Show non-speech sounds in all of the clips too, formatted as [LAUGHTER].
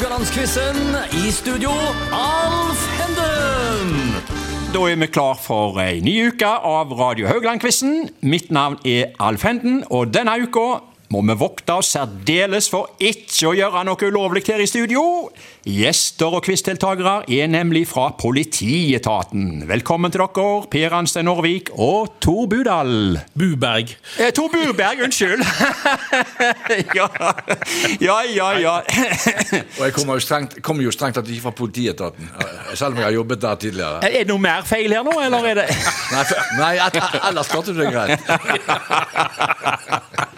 Haugalandsquizen. I studio, Alf Henden. Da er vi klar for ei ny uke av Radio Haugland-quizen. Mitt navn er Alf Henden, og denne uka må vi vokte oss særdeles for ikke å gjøre noe ulovlig her i studio. Gjester og quizdeltakere er nemlig fra politietaten. Velkommen til dere, Per Anstein Norvik og Tor Budal. Buberg. Eh, Tor Buberg, unnskyld! [LAUGHS] ja, ja, ja. ja. Og jeg kommer jo strengt, kommer jo strengt tatt ikke fra politietaten, selv om jeg har jobbet der tidligere. Er det noe mer feil her nå, eller er det Nei, for, nei ellers klarte du det greit. [LAUGHS]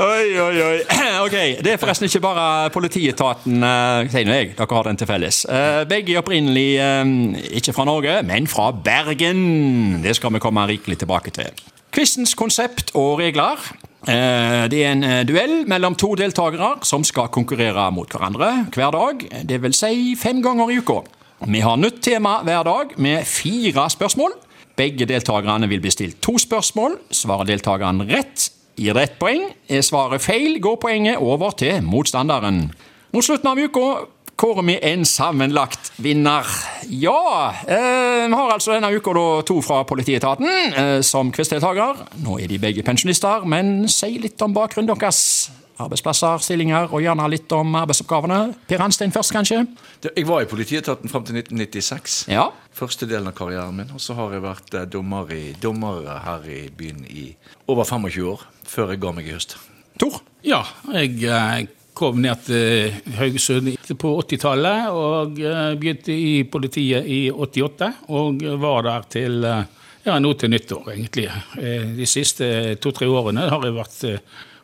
Oi, oi, oi. [CLEARS THROAT] Ok, Det er forresten ikke bare politietaten eh, sier nå jeg, dere har den til felles. Eh, Begge er opprinnelig eh, ikke fra Norge, men fra Bergen. Det skal vi komme rikelig tilbake til. Quizens konsept og regler. Det er en duell mellom to deltakere som skal konkurrere mot hverandre hver dag. Det vil si fem ganger i uka. Vi har nytt tema hver dag med fire spørsmål. Begge deltakerne vil bli stilt to spørsmål. Svarer deltakeren rett, gir det ett poeng. Er svaret feil, går poenget over til motstanderen. Mot slutten av uka kårer vi en sammenlagt vinner. Ja, eh, vi har altså denne uka da to fra politietaten eh, som quizdeltakere. Nå er de begge pensjonister, men si litt om bakgrunnen deres. Arbeidsplasser, stillinger og gjerne litt om arbeidsoppgavene. Per Hanstein først, kanskje? Jeg var i politietaten fram til 1996. Ja. Første delen av karrieren min. Og så har jeg vært eh, dommer, i, dommer her i byen i over 25 år. Før jeg ga meg i høst. Tor? Ja, jeg eh, kom ned til Haugesund på 80-tallet og eh, begynte i politiet i 88. Og var der til eh, ja, nå til nyttår, egentlig. Eh, De siste to-tre årene har jeg vært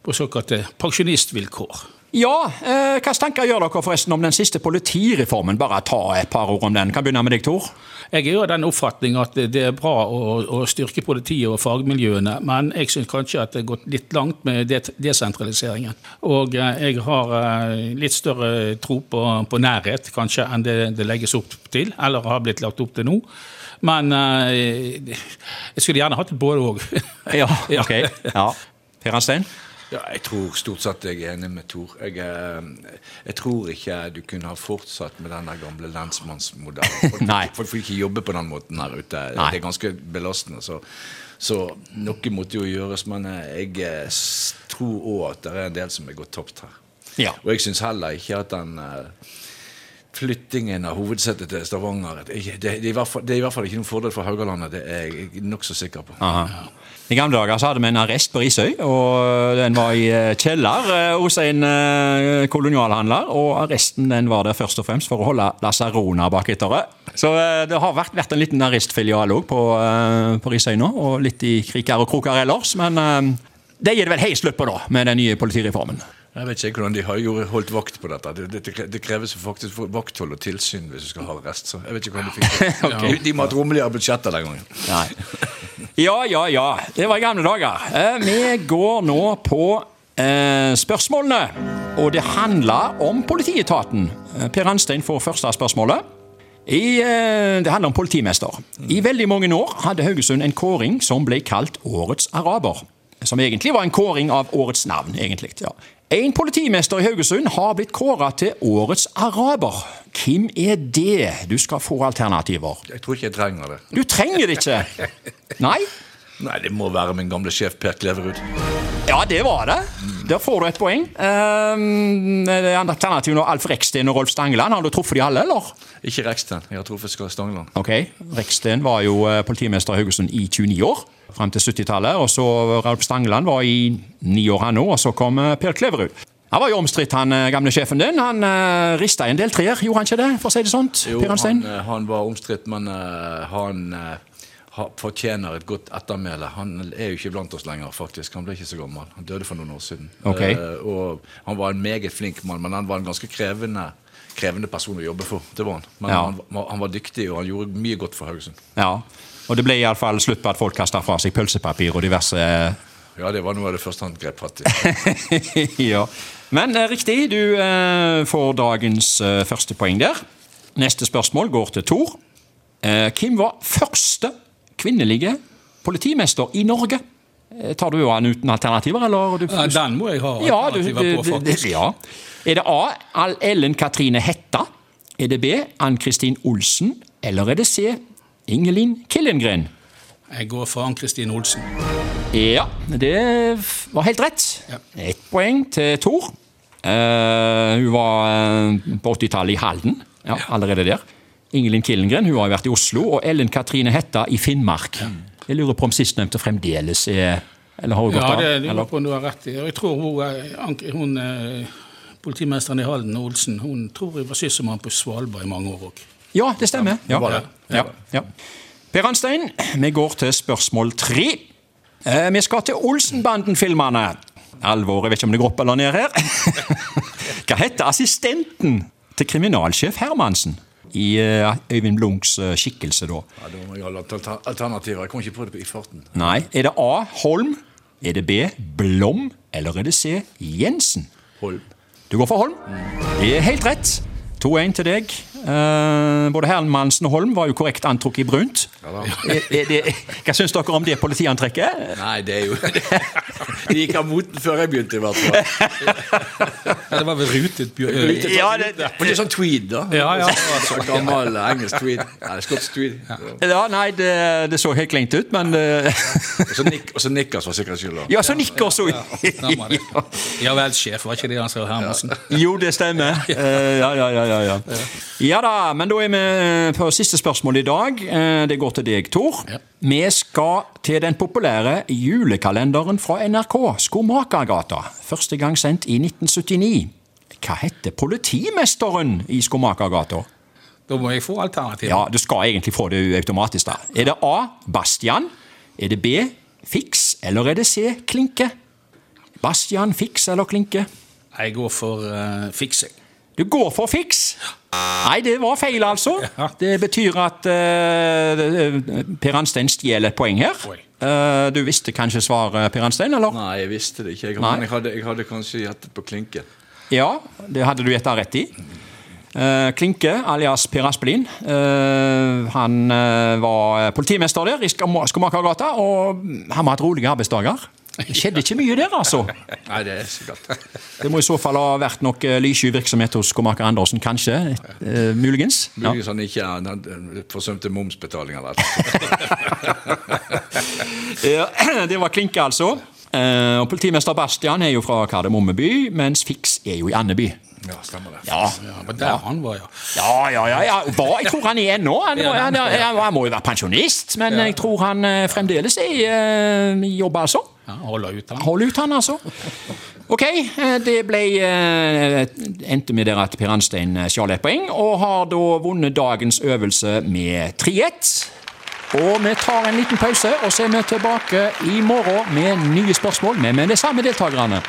på såkalte pensjonistvilkår. Ja, eh, hvilke tanker gjør dere forresten om den siste politireformen? Bare ta et par ord om den. Kan begynne med deg, Tor. Jeg er jo av den oppfatning at det er bra å, å styrke politiet og fagmiljøene, men jeg syns kanskje at det har gått litt langt med det, desentraliseringen. Og eh, jeg har eh, litt større tro på, på nærhet kanskje enn det det legges opp til, eller har blitt lagt opp til nå. Men eh, jeg skulle gjerne hatt både òg. [LAUGHS] Ja, ok. Ja. Per Hanstein? Ja, jeg tror stort sett jeg er enig med Tor. Jeg, eh, jeg tror ikke du kunne ha fortsatt med den gamle lensmannsmodellen. [LAUGHS] Folk, folk får ikke jobbe på den måten her ute. Nei. Det er ganske belastende. Så, så noe måtte jo gjøres. Men eh, jeg eh, tror òg at det er en del som er gått tapt her. Ja. Og jeg syns heller ikke at den flyttingen av hovedsetet til Stavanger det, det, det, er fall, det er i hvert fall ikke noen fordel for Haugalandet. Det er jeg nokså sikker på. Aha. I gamle dager så hadde vi en arrest på Risøy, og den var i eh, kjeller eh, hos en eh, kolonialhandler. Og arresten den var der først og fremst for å holde Lasarona bak etter. Så det har vært, vært en liten arrestfilial òg på, på Risøy nå, og litt i kriker og kroker ellers. Men det gir det vel helt slutt på, da, med den nye politireformen. Jeg vet ikke hvordan de har holdt vakt på dette. Det, det, det kreves faktisk vakthold og tilsyn hvis du skal ha rest. Så jeg vet ikke hvordan de fikk det. [LAUGHS] Ok. De- De må ha et rommeligere budsjett den gangen. Nei. Ja, ja, ja. Det var i gamle dager. Eh, vi går nå på eh, spørsmålene. Og det handler om politietaten. Eh, per Anstein får første spørsmålet. I, eh, det handler om politimester. I veldig mange år hadde Haugesund en kåring som ble kalt Årets araber. Som egentlig var en kåring av årets navn. egentlig. Ja. En politimester i Haugesund har blitt kåra til Årets araber. Hvem er det? Du skal få alternativer. Jeg tror ikke jeg trenger det. Du trenger det ikke. Nei? Nei, det må være min gamle sjef Per Kleverud. Ja, det var det. Der får du et poeng. Um, alternativet er Alf Reksten og Rolf Stangeland. Har du truffet de alle, eller? Ikke Reksten. Jeg har truffet Skar Stangeland. Ok, Reksten var jo eh, politimester i Haugesund i 29 år, fram til 70-tallet. Og så Ralf Stangeland var i ni år, han òg. Og så kom eh, Per Kleverud. Han var jo omstridt, han eh, gamle sjefen din. Han uh, rista en del trær, gjorde han ikke det? For å si det sånt? Jo, han, eh, han var omstridt, men uh, han uh, fortjener et godt ettermæle. Han er jo ikke blant oss lenger, faktisk. Han ble ikke så gammel. Han døde for noen år siden. Okay. Uh, og han var en meget flink mann, men han var en ganske krevende, krevende person å jobbe for. Det var han. Men Ja. han, han var dyktig, og han gjorde mye godt for Haugesund. Ja. Og det ble iallfall slutt på at folk kasta fra seg pølsepapir og diverse Ja, det var noe av det første han grep fatt i. [LAUGHS] ja. Men eh, riktig, du eh, får dagens eh, første poeng der. Neste spørsmål går til Tor. Eh, hvem var første kvinnelige politimester i Norge? Eh, tar du jo han uten alternativer, eller? Du, Ja, Den må jeg ha ja, du, alternativer på, du- du- faktisk. ja. Er det A. Al- Ellen Katrine Hetta? Er det B. Ann-Kristin Olsen? Eller er det C. Ingelin Killengren? Jeg går for Ann-Kristin Olsen. Ja, det var helt rett. Ett poeng til Tor. Uh, hun var eh, på 80-tallet i Halden, ja, allerede der. Ingelin Killengren hun har vært i Oslo, og Ellen Katrine Hetta i Finnmark. Jeg lurer på om sistnevnte fremdeles er Eller har hun gått Ja, av? det, det lurer på du har rett i. Jeg tror hun, eh, hun eh, politimesteren i Halden, Olsen, hun tror jeg var sysselmann på Svalbard i mange år òg. Ja, det stemmer. Ja. var det. Ja, ja. Per Anstein, vi går til spørsmål tre. Eh, vi skal til Olsenbanden-filmene. Jeg vet ikke om det går opp eller ned her. [LAUGHS] Hva heter assistenten til kriminalsjef Hermansen? I eh, Øyvind Blunks eh, skikkelse, da. Ja, da må jeg ha alternativer. Jeg kom ikke på det i farten. Nei, er det A. Holm? Er det B. Blom? Eller er det C. Jensen? Holm. Du går for Holm. Det er helt rett. 2-1 til deg. Uh, både Hermansen og Holm var jo korrekt antrukket i brunt. Er- [LAUGHS] er det- Hva syns dere om det politiantrekket? Nei, det er jo [LAUGHS] Det gikk av moten før jeg begynte, i hvert fall. [LAUGHS] Ja, det var vel rutet bjørn... Ja, det, det, det er sånn tweed, da. Ja, ja. Så Gammel engelsk tweed. Nei, skotsk tweed. ja, nei, det, det så helt kleint ut, men eh, Og så Nick, og så Nickers for sikkerhets skyld. Ja, så nikkers òg. Ja vel, sjef, var ikke det han sa, Hermansen? Jo, det stemmer. Eh, ja, ja, ja, ja, ja. Ja da, men da er vi på siste spørsmål i dag. Eh, det går til deg, Tor. Vi skal til den populære julekalenderen fra NRK, Skomakergata. Første gang sendt i 1979. Hva heter politimesteren i Skomakergata? Da må jeg få alternativ. Ja, du skal egentlig få det automatisk, da. Er det A. Bastian? Er det B. Fiks? Eller er det C. Klinke? Bastian, Fiks eller Klinke? Jeg går for uh, fiksing. Du går for fiks? Nei, det var feil, altså. Det betyr at uh, Per Anstein stjeler et poeng her. Eh, du visste kanskje svaret, Per Anstein, eller? Nei, jeg visste det ikke. Jeg, men jeg hadde, jeg hadde kanskje gjettet på klinke. Ja, det hadde du gjetta rett i. Uh, Klinke, alias Per Aspelin, eh, han var politimester der i Skomakergata, og han har hatt rolige arbeidsdager. Det skjedde ikke mye der, altså. [LAUGHS] Nei, det er sikkert. [LAUGHS] Det må i så fall ha vært noe lyssky virksomhet hos skomaker Andersen, kanskje. Eh, muligens. Ja. [LAUGHS] Muligens han ikke han forsømte momsbetaling eller noe. Ja, [CLEARS THROAT] det var Klinke, altså. Eh, og Politimester Bastian er jo fra Kardemommeby, mens Fiks er jo i Andeby. Ja, stemmer det. Ja, Ja, var der han var, ja. ja, ja. ja, ja. Hva? Jeg tror han er nå. Han, Ja, han, han, han må jo være pensjonist, men jeg tror han eh, fremdeles er i uh, jobb, altså. ja Holder ut, han. Hold ut, han, altså. Ok, eh, det ble eh, endte med der at Per Anstein eh, stjal et poeng, og har da vunnet dagens øvelse med 3-1. Og vi tar en liten pause, og så er vi tilbake i morgen med nye spørsmål, men med de samme deltakerne.